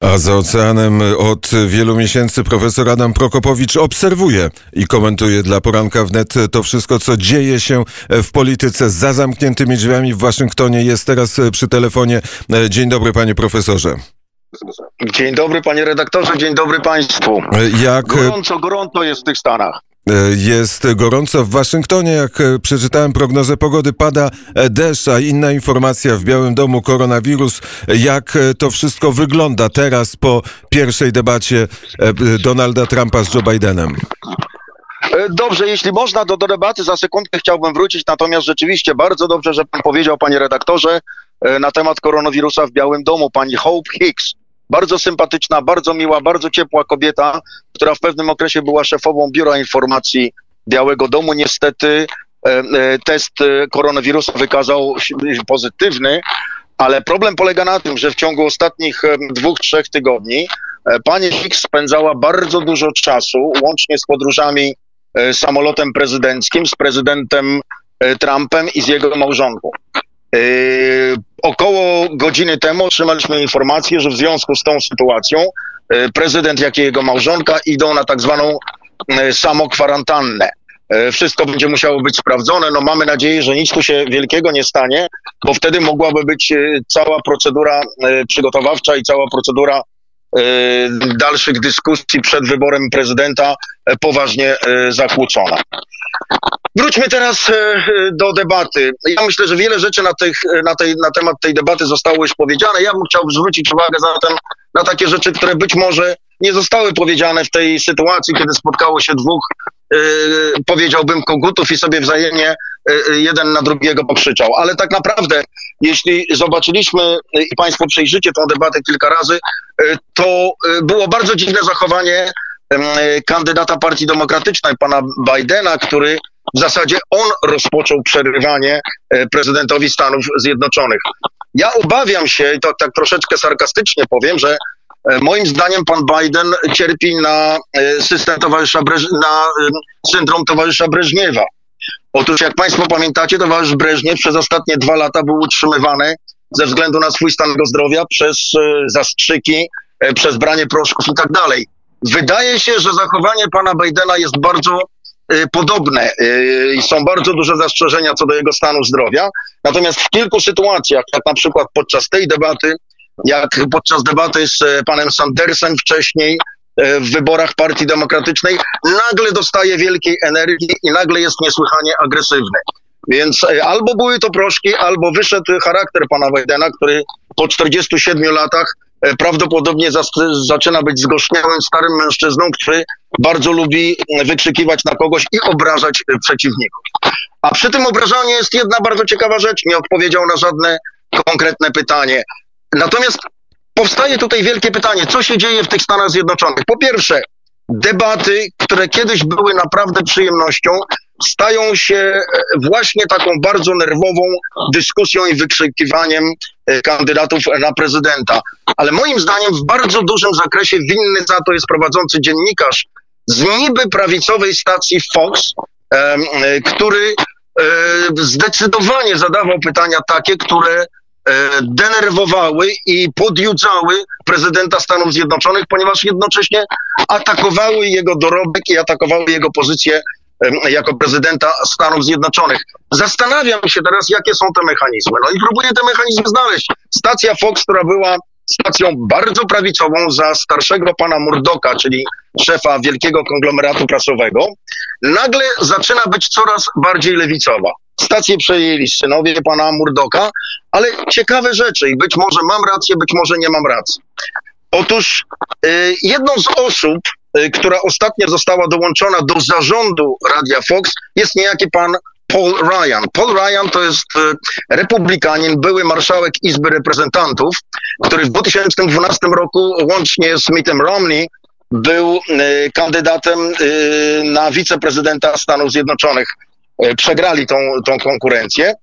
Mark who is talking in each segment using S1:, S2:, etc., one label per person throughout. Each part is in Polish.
S1: A za oceanem od wielu miesięcy profesor Adam Prokopowicz obserwuje i komentuje dla poranka wnet to wszystko, co dzieje się w polityce za zamkniętymi drzwiami w Waszyngtonie. Jest teraz przy telefonie. Dzień dobry, panie profesorze.
S2: Dzień dobry, panie redaktorze, dzień dobry państwu.
S1: Jak
S2: Gorąco, gorąco jest w tych Stanach.
S1: Jest gorąco w Waszyngtonie, jak przeczytałem prognozę pogody, pada deszcz, a inna informacja w Białym Domu koronawirus. Jak to wszystko wygląda teraz po pierwszej debacie Donalda Trumpa z Joe Bidenem?
S2: E, Dobrze, jeśli można, do, do debaty za sekundkę chciałbym wrócić, natomiast rzeczywiście bardzo dobrze, że pan powiedział, panie redaktorze, e, na temat koronawirusa w Białym Domu, pani Hope Hicks. Bardzo sympatyczna, bardzo miła, bardzo ciepła kobieta, która w pewnym okresie była szefową Biura Informacji Białego Domu. Niestety e, e, test e, koronawirusa wykazał pozytywny, ale problem polega na tym, że w ciągu ostatnich dwóch, trzech tygodni pani Hicks spędzała bardzo dużo czasu, łącznie z podróżami samolotem prezydenckim, z prezydentem Trumpem i z jego małżonką. E, Około godziny temu otrzymaliśmy informację, że w związku z tą sytuacją e, prezydent, jak i jego małżonka idą na tak zwaną e, samokwarantannę. Wszystko będzie musiało być sprawdzone. No mamy nadzieję, że nic tu się wielkiego nie stanie, bo wtedy mogłaby być cała procedura przygotowawcza i cała procedura dalszych dyskusji przed wyborem prezydenta poważnie zakłócona. Wróćmy teraz e, e, do debaty. Ja myślę, że wiele rzeczy na, tych, e, na, tej, na temat tej debaty zostało już powiedziane. Ja bym chciał zwrócić uwagę zatem na takie rzeczy, które być może nie zostały powiedziane w tej sytuacji, kiedy spotkało się dwóch, powiedziałbym, kogutów i sobie wzajemnie jeden na drugiego pokrzyczał. Ale tak naprawdę, jeśli zobaczyliśmy i Państwo przejrzycie tę debatę kilka razy, to było bardzo dziwne zachowanie kandydata Partii Demokratycznej, pana Bidena, który w zasadzie on rozpoczął przerywanie e, prezydentowi Stanów Zjednoczonych. Ja obawiam się, i to tak troszeczkę sarkastycznie powiem, że e, moim zdaniem pan Biden cierpi na e, system towarzysza Breż- na syndrom towarzysza Breżniewa. Otóż jak państwo pamiętacie, towarzysz Breżniew przez ostatnie dwa lata był utrzymywany ze względu na swój stan zdrowia przez zastrzyki, przez branie proszków i tak dalej. Wydaje się, że zachowanie pana Bidena jest bardzo podobne e, i są bardzo duże zastrzeżenia co do jego stanu zdrowia. Natomiast w kilku sytuacjach, jak na przykład podczas tej debaty, jak podczas debaty z e, panem Sandersem wcześniej e, w wyborach Partii Demokratycznej, nagle dostaje wielkiej energii i nagle jest niesłychanie agresywny. Więc e, albo były to proszki, albo wyszedł charakter pana Bidena, który po 47 latach prawdopodobnie zas- zaczyna być zgorzkniałym starym mężczyzną, który bardzo lubi e, wykrzykiwać na kogoś i obrażać e, przeciwników. A przy tym obrażaniu jest jedna bardzo ciekawa rzecz. Nie odpowiedział na żadne konkretne pytanie. Natomiast powstaje tutaj wielkie pytanie, co się dzieje w tych Stanach Zjednoczonych? Po pierwsze, debaty, które kiedyś były naprawdę przyjemnością, stają się e, właśnie taką bardzo nerwową dyskusją i wykrzykiwaniem e, kandydatów na prezydenta. Ale moim zdaniem w bardzo dużym zakresie winny za to jest prowadzący dziennikarz z niby prawicowej stacji Fox, e, który zdecydowanie zadawał pytania takie, które denerwowały i podjudzały prezydenta Stanów Zjednoczonych, ponieważ jednocześnie atakowały jego dorobek i atakowały jego pozycję jako prezydenta Stanów Zjednoczonych. Zastanawiam się teraz, jakie są te mechanizmy. No i próbuję te mechanizmy znaleźć. Stacja Fox, która była stacją bardzo prawicową za starszego pana Murdoka, czyli szefa wielkiego konglomeratu prasowego, nagle zaczyna być coraz bardziej lewicowa. Stację przejęli synowie pana Murdoka, ale ciekawe rzeczy i być może mam rację, być może nie mam racji. Otóż y, jedną z osób, która ostatnio została dołączona do zarządu Radia Fox jest niejaki pan Paul Ryan. Paul Ryan to jest y, republikanin, były marszałek Izby Reprezentantów, który w 2012 roku łącznie z Mittem Romney był y, kandydatem y, na wiceprezydenta Stanów Zjednoczonych. Y, Przegrali tą, tą konkurencję,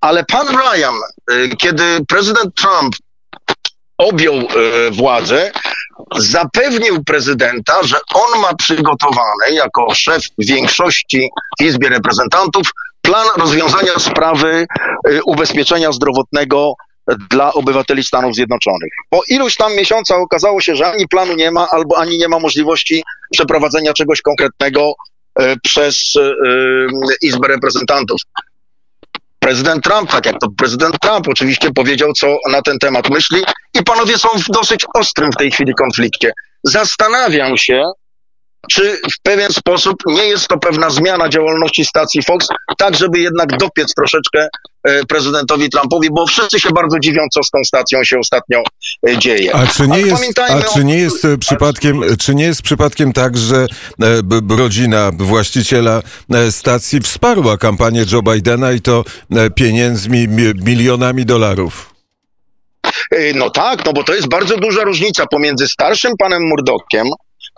S2: ale pan Ryan, y, kiedy prezydent Trump objął y, władzę, zapewnił prezydenta, że on ma przygotowany jako szef większości w Izbie Reprezentantów plan rozwiązania sprawy y, ubezpieczenia zdrowotnego dla obywateli Stanów Zjednoczonych. Po iluś tam miesiącach okazało się, że ani planu nie ma, albo ani nie ma możliwości przeprowadzenia czegoś konkretnego e, przez e, Izbę Reprezentantów. Prezydent Trump, tak jak to prezydent Trump oczywiście powiedział, co na ten temat myśli i panowie są w dosyć ostrym w tej chwili konflikcie. Zastanawiam się, czy w pewien sposób nie jest to pewna zmiana działalności stacji Fox, tak żeby jednak dopiec troszeczkę e, prezydentowi Trumpowi, bo wszyscy się bardzo dziwią, co z tą stacją się ostatnio e, dzieje.
S1: A czy nie, jest, a czy nie jest e, przypadkiem, czy nie jest przypadkiem tak, że rodzina właściciela stacji wsparła kampanię Joe Bidena i to pieniędzmi, milionami dolarów?
S2: No tak, no bo to jest bardzo duża różnica pomiędzy starszym panem Murdokiem,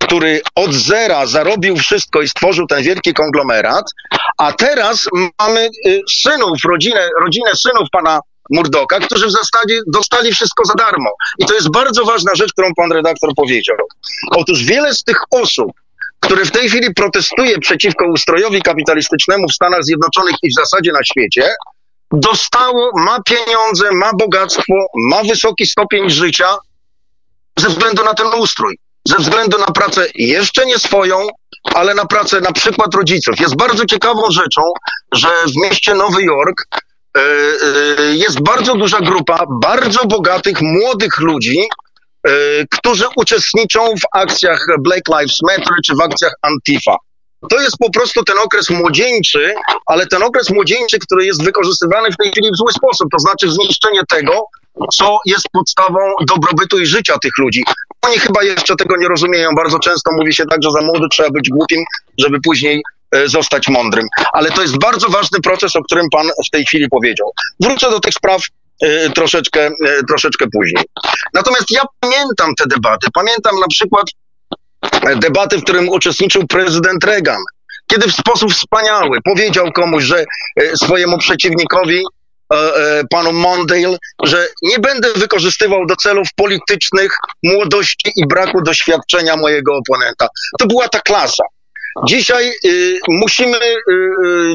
S2: który od zera zarobił wszystko i stworzył ten wielki konglomerat, a teraz mamy y, synów, rodzinę, rodzinę synów pana Murdoka, którzy w zasadzie dostali wszystko za darmo. I to jest bardzo ważna rzecz, którą pan redaktor powiedział. Otóż wiele z tych osób, które w tej chwili protestuje przeciwko ustrojowi kapitalistycznemu w Stanach Zjednoczonych i w zasadzie na świecie, dostało, ma pieniądze, ma bogactwo, ma wysoki stopień życia ze względu na ten ustrój ze względu na pracę jeszcze nie swoją, ale na pracę na przykład rodziców. Jest bardzo ciekawą rzeczą, że w mieście Nowy Jork e, e, jest bardzo duża grupa bardzo bogatych, młodych ludzi, e, którzy uczestniczą w akcjach Black Lives Matter czy w akcjach Antifa. To jest po prostu ten okres młodzieńczy, ale ten okres młodzieńczy, który jest wykorzystywany w tej chwili w zły sposób, to znaczy zniszczenie tego, co jest podstawą dobrobytu i życia tych ludzi. Oni chyba jeszcze tego nie rozumieją. Bardzo często mówi się tak, że za młody trzeba być głupim, żeby później e, zostać mądrym. Ale to jest bardzo ważny proces, o którym pan w tej chwili powiedział. Wrócę do tych spraw e, troszeczkę, e, troszeczkę później. Natomiast ja pamiętam te debaty. Pamiętam na przykład debaty, w którym uczestniczył prezydent Reagan, kiedy w sposób wspaniały powiedział komuś, że swojemu przeciwnikowi, E, e, panu Mondale, że nie będę wykorzystywał do celów politycznych młodości i braku doświadczenia mojego oponenta. To była ta klasa. Dzisiaj y, musimy y,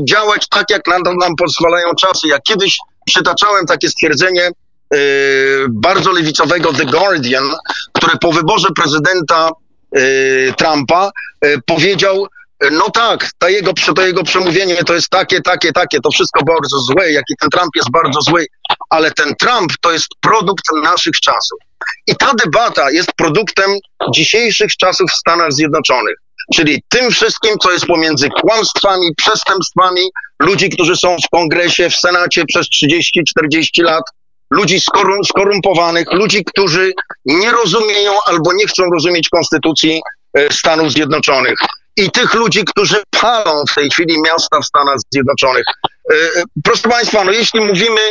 S2: działać tak, jak nam, nam pozwalają czasy. Jak kiedyś przytaczałem takie stwierdzenie y, bardzo lewicowego The Guardian, które po wyborze prezydenta Trumpa y, powiedział, no tak, to jego, to jego przemówienie to jest takie, takie, takie, to wszystko bardzo złe, jaki ten Trump jest bardzo zły, ale ten Trump to jest produkt naszych czasów. I ta debata jest produktem dzisiejszych czasów w Stanach Zjednoczonych. Czyli tym wszystkim, co jest pomiędzy kłamstwami, przestępstwami, ludzi, którzy są w kongresie, w senacie przez 30-40 lat, ludzi skorum, skorumpowanych, ludzi, którzy nie rozumieją albo nie chcą rozumieć konstytucji e, Stanów Zjednoczonych i tych ludzi, którzy palą w tej chwili miasta w Stanach Zjednoczonych. E, e, proszę Państwa, no jeśli mówimy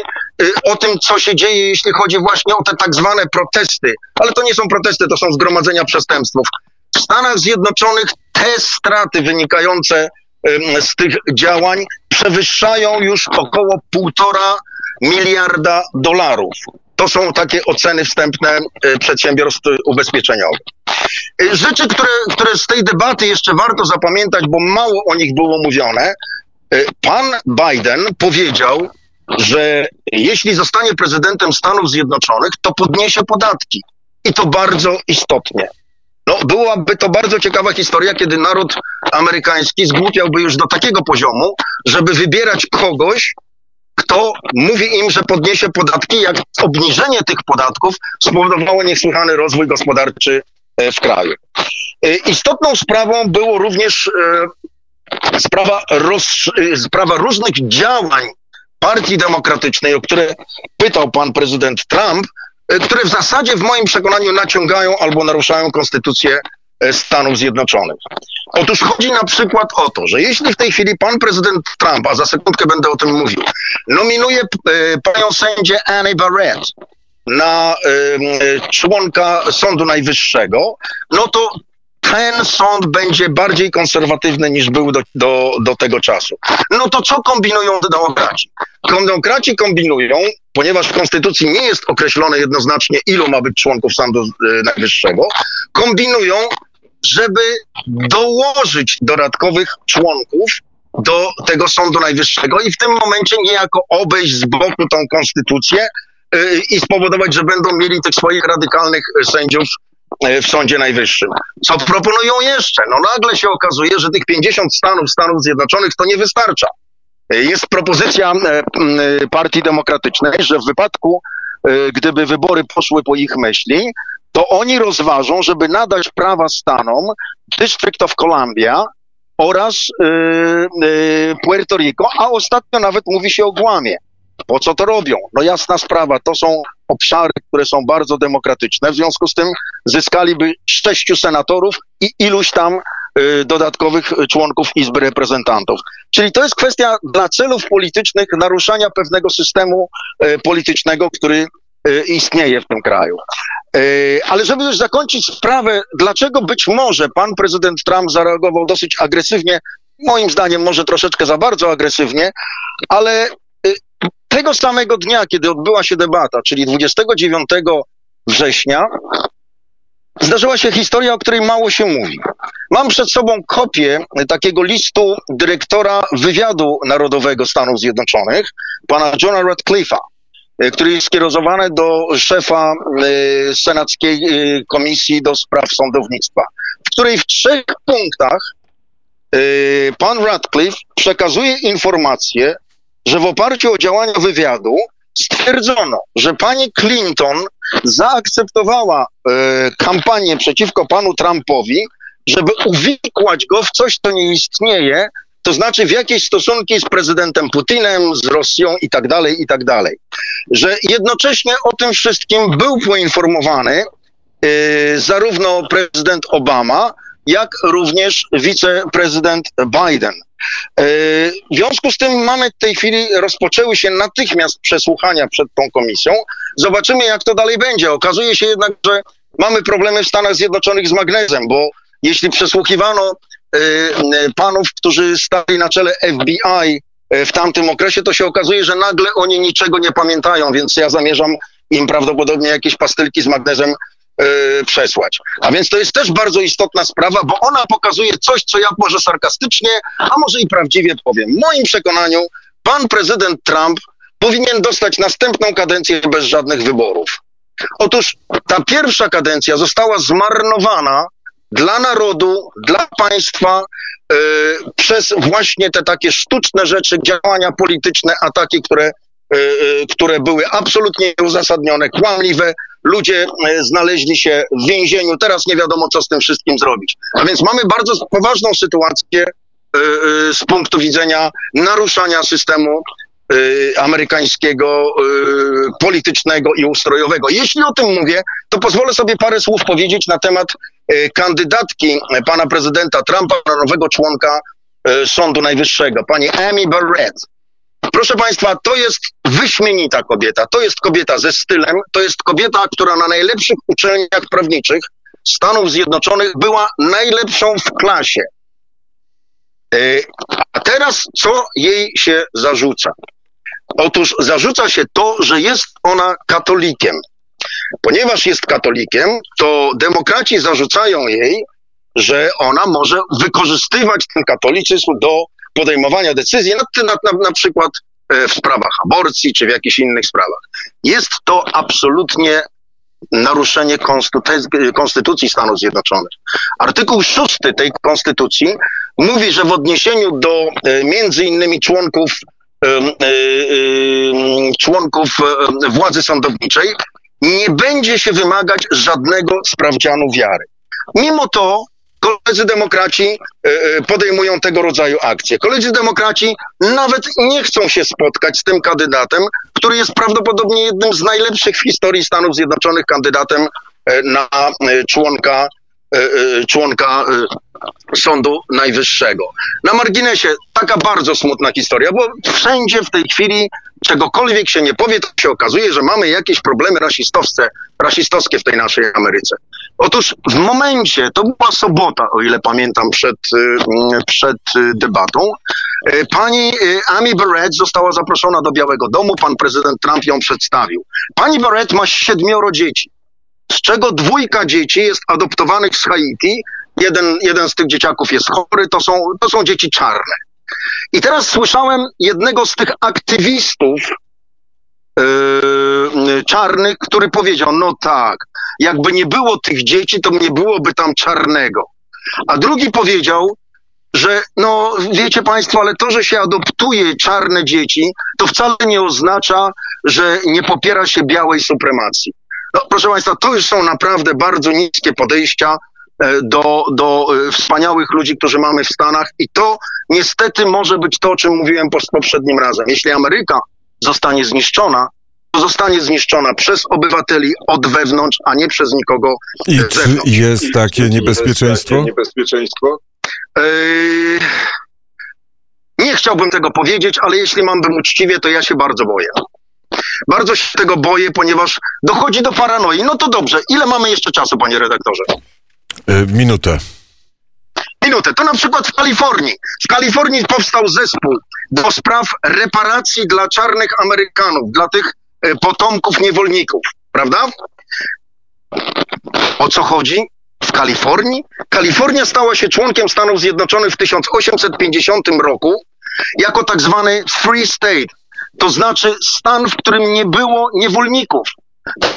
S2: o tym, co się dzieje, jeśli chodzi właśnie o te tak zwane protesty, ale to nie są protesty, to są zgromadzenia przestępstw. W Stanach Zjednoczonych te straty wynikające z tych działań przewyższają już około półtora miliarda dolarów. To są takie oceny wstępne przedsiębiorstw ubezpieczeniowych. Y, rzeczy, które, które z tej debaty jeszcze warto zapamiętać, bo mało o nich było mówione. Y, pan Biden powiedział, że jeśli zostanie prezydentem Stanów Zjednoczonych, to podniesie podatki. I to bardzo istotnie. No, byłaby to bardzo ciekawa historia, kiedy naród amerykański zgłupiałby już do takiego poziomu, żeby wybierać kogoś, kto mówi im, że podniesie podatki, jak obniżenie tych podatków spowodowało niesłychany rozwój gospodarczy E, w kraju. E, istotną sprawą było również e, sprawa, roz, sprawa różnych działań Partii Demokratycznej, o które pytał pan prezydent Trump, które w zasadzie w moim przekonaniu naciągają albo naruszają konstytucję Stanów Zjednoczonych. Otóż chodzi na przykład o to, że jeśli w tej chwili pan prezydent Trump, a za sekundkę będę o tym mówił, nominuje panią sędzię Annie Barrett, na y, członka Sądu Najwyższego, no to ten sąd będzie bardziej konserwatywny niż był do, do, do tego czasu. No to co kombinują demokraci? Demokraci kombinują, ponieważ w Konstytucji nie jest określone jednoznacznie, ilu ma być członków Sądu Najwyższego, kombinują, żeby dołożyć dodatkowych członków do tego Sądu Najwyższego i w tym momencie niejako obejść z boku tą konstytucję, i spowodować, że będą mieli tych swoich radykalnych sędziów w Sądzie Najwyższym. Co proponują jeszcze? No nagle się okazuje, że tych 50 stanów Stanów Zjednoczonych to nie wystarcza. Jest propozycja Partii Demokratycznej, że w wypadku, gdyby wybory poszły po ich myśli, to oni rozważą, żeby nadać prawa stanom District of Columbia oraz yy, yy, Puerto Rico, a ostatnio nawet mówi się o Guamie. Po co to robią? No jasna sprawa, to są obszary, które są bardzo demokratyczne, w związku z tym zyskaliby sześciu senatorów i iluś tam y, dodatkowych członków Izby Reprezentantów. Czyli to jest kwestia dla celów politycznych naruszania pewnego systemu y, politycznego, który y, istnieje w tym kraju. Y, ale żeby już zakończyć sprawę, dlaczego być może pan prezydent Trump zareagował dosyć agresywnie, moim zdaniem może troszeczkę za bardzo agresywnie, ale y, tego samego dnia, kiedy odbyła się debata, czyli 29 września, zdarzyła się historia, o której mało się mówi. Mam przed sobą kopię takiego listu dyrektora wywiadu narodowego Stanów Zjednoczonych, pana Johna Radcliffe'a. E, który jest skierowany do szefa e, Senackiej e, Komisji do Spraw Sądownictwa, w której w trzech punktach pan Radcliffe przekazuje informację, że w oparciu o działania wywiadu stwierdzono, że pani Clinton zaakceptowała kampanię przeciwko panu Trumpowi, żeby uwikłać go w coś, co nie istnieje, to znaczy w jakieś stosunki z prezydentem Putinem, z Rosją i tak dalej, i tak dalej. Że jednocześnie o tym wszystkim był poinformowany yy, zarówno prezydent Obama, jak również wiceprezydent Biden. Yy, w związku z tym mamy w tej chwili, rozpoczęły się natychmiast przesłuchania przed tą komisją. Zobaczymy, jak to dalej będzie. Okazuje się jednak, że mamy problemy w Stanach Zjednoczonych z magnezem, bo jeśli przesłuchiwano Y, y, panów, którzy stali na czele FBI y, w tamtym okresie, to się okazuje, że nagle oni niczego nie pamiętają, więc ja zamierzam im prawdopodobnie jakieś pastylki z magnezem przesłać. A więc to jest też bardzo istotna sprawa, bo ona pokazuje coś, co ja może sarkastycznie, a może i prawdziwie powiem. W moim przekonaniu pan prezydent Trump powinien dostać następną kadencję bez żadnych wyborów. Otóż ta pierwsza kadencja została zmarnowana dla narodu, dla państwa, yy, przez właśnie te takie sztuczne rzeczy, działania polityczne, ataki, które, yy, które były absolutnie nieuzasadnione, kłamliwe. Ludzie znaleźli się w więzieniu, teraz nie wiadomo, co z tym wszystkim zrobić. A więc mamy bardzo poważną sytuację z punktu widzenia naruszania systemu amerykańskiego, politycznego i ustrojowego. Jeśli o tym mówię, to pozwolę sobie parę słów powiedzieć na temat kandydatki pana prezydenta Trumpa na nowego członka Sądu Najwyższego, pani Amy Barrett. Proszę Państwa, to jest wyśmienita kobieta. To jest kobieta ze stylem. To jest kobieta, która na najlepszych uczelniach prawniczych Stanów Zjednoczonych była najlepszą w klasie. A teraz co jej się zarzuca? Otóż zarzuca się to, że jest ona katolikiem. Ponieważ jest katolikiem, to demokraci zarzucają jej, że ona może wykorzystywać ten katolicyzm do podejmowania decyzji, na, na, na, na przykład e, w sprawach aborcji czy w jakichś innych sprawach. Jest to absolutnie naruszenie konstytucji Stanów Zjednoczonych. Artykuł 6 tej konstytucji mówi, że w odniesieniu do e, między innymi członków członków władzy sądowniczej nie będzie się wymagać żadnego sprawdzianu wiary. Mimo to koledzy demokraci e, e, podejmują tego rodzaju akcje. Koledzy demokraci nawet nie chcą się spotkać z tym kandydatem, który jest prawdopodobnie jednym z najlepszych w historii Stanów Zjednoczonych kandydatem e, na członka członka Sądu Najwyższego. Na marginesie taka bardzo smutna historia, bo wszędzie w tej chwili czegokolwiek się nie powie, to się okazuje, że mamy jakieś problemy rasistowskie, rasistowskie w tej naszej Ameryce. Otóż w momencie, to była sobota, o ile pamiętam, przed, y, przed debatą, y, pani y, Amy Barrett została zaproszona do Białego Domu, pan prezydent Trump ją przedstawił. Pani Barrett ma siedmioro dzieci, z czego dwójka dzieci jest adoptowanych z Haiti, jeden, jeden z tych dzieciaków jest chory, to są, to są dzieci czarne. I teraz słyszałem jednego z tych aktywistów yy, y, czarny, który powiedział, no tak, jakby nie było tych dzieci, to nie byłoby tam czarnego. A drugi powiedział, że no wiecie Państwo, ale to, że się adoptuje czarne dzieci, to wcale nie oznacza, że nie popiera się białej supremacji. No, proszę Państwa, to już są naprawdę bardzo niskie podejścia do, do e, wspaniałych ludzi, którzy mamy w Stanach i to niestety może być to, o czym mówiłem po, poprzednim razem. Jeśli Ameryka zostanie zniszczona, to zostanie zniszczona przez obywateli od wewnątrz, a nie przez nikogo
S1: I
S2: e,
S1: czy
S2: zewnątrz.
S1: jest takie niebezpieczeństwo?
S3: Jest takie niebezpieczeństwo?
S2: Eee, Nie chciałbym tego powiedzieć, ale jeśli mam być uczciwie, to ja się bardzo boję. Bardzo się tego boję, ponieważ dochodzi do paranoi. No to dobrze, ile mamy jeszcze czasu, panie redaktorze?
S1: E, Minutę.
S2: Minutę. To na przykład w Kalifornii. W Kalifornii powstał zespół do spraw reparacji dla czarnych Amerykanów, dla tych e, potomków niewolników, prawda? O co chodzi? W Kalifornii? Kalifornia stała się członkiem Stanów Zjednoczonych w 1850 roku jako tak zwany free state, to znaczy stan, w którym nie było niewolników.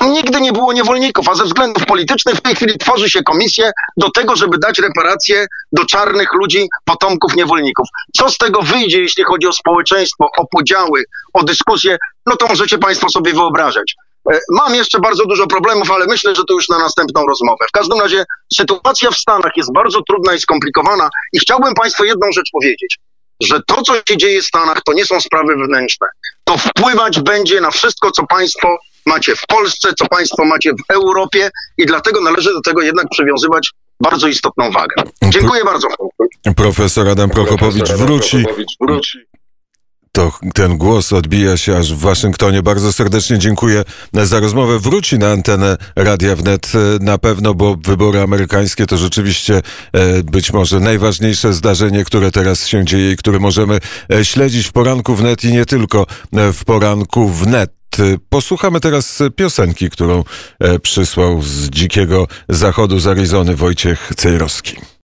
S2: Nigdy nie było niewolników, a ze względów politycznych w tej chwili tworzy się komisję do tego, żeby dać reparacje do czarnych ludzi, potomków niewolników. Co z tego wyjdzie, jeśli chodzi o społeczeństwo, o podziały, o dyskusje, no to możecie Państwo sobie wyobrażać. E, Mam jeszcze bardzo dużo problemów, ale myślę, że to już na następną rozmowę. W każdym razie sytuacja w Stanach jest bardzo trudna i skomplikowana i chciałbym Państwu jedną rzecz powiedzieć, że to, co się dzieje w Stanach, to nie są sprawy wewnętrzne. To wpływać będzie na wszystko, co Państwo macie w Polsce, co Państwo macie w Europie i dlatego należy do tego jednak przywiązywać bardzo istotną wagę. Dziękuję bardzo.
S1: Profesor Adam Prokopowicz wróci. To ten głos odbija się aż w Waszyngtonie. Bardzo serdecznie dziękuję za rozmowę. Wróci na antenę Radia Wnet e, na pewno, bo wybory amerykańskie to rzeczywiście e, być może najważniejsze zdarzenie, które teraz się dzieje i które możemy e, śledzić w poranku wnet i nie tylko w poranku wnet. E, Posłuchamy teraz piosenki, którą e, przysłał z dzikiego zachodu z Arizony Wojciech Cejrowski.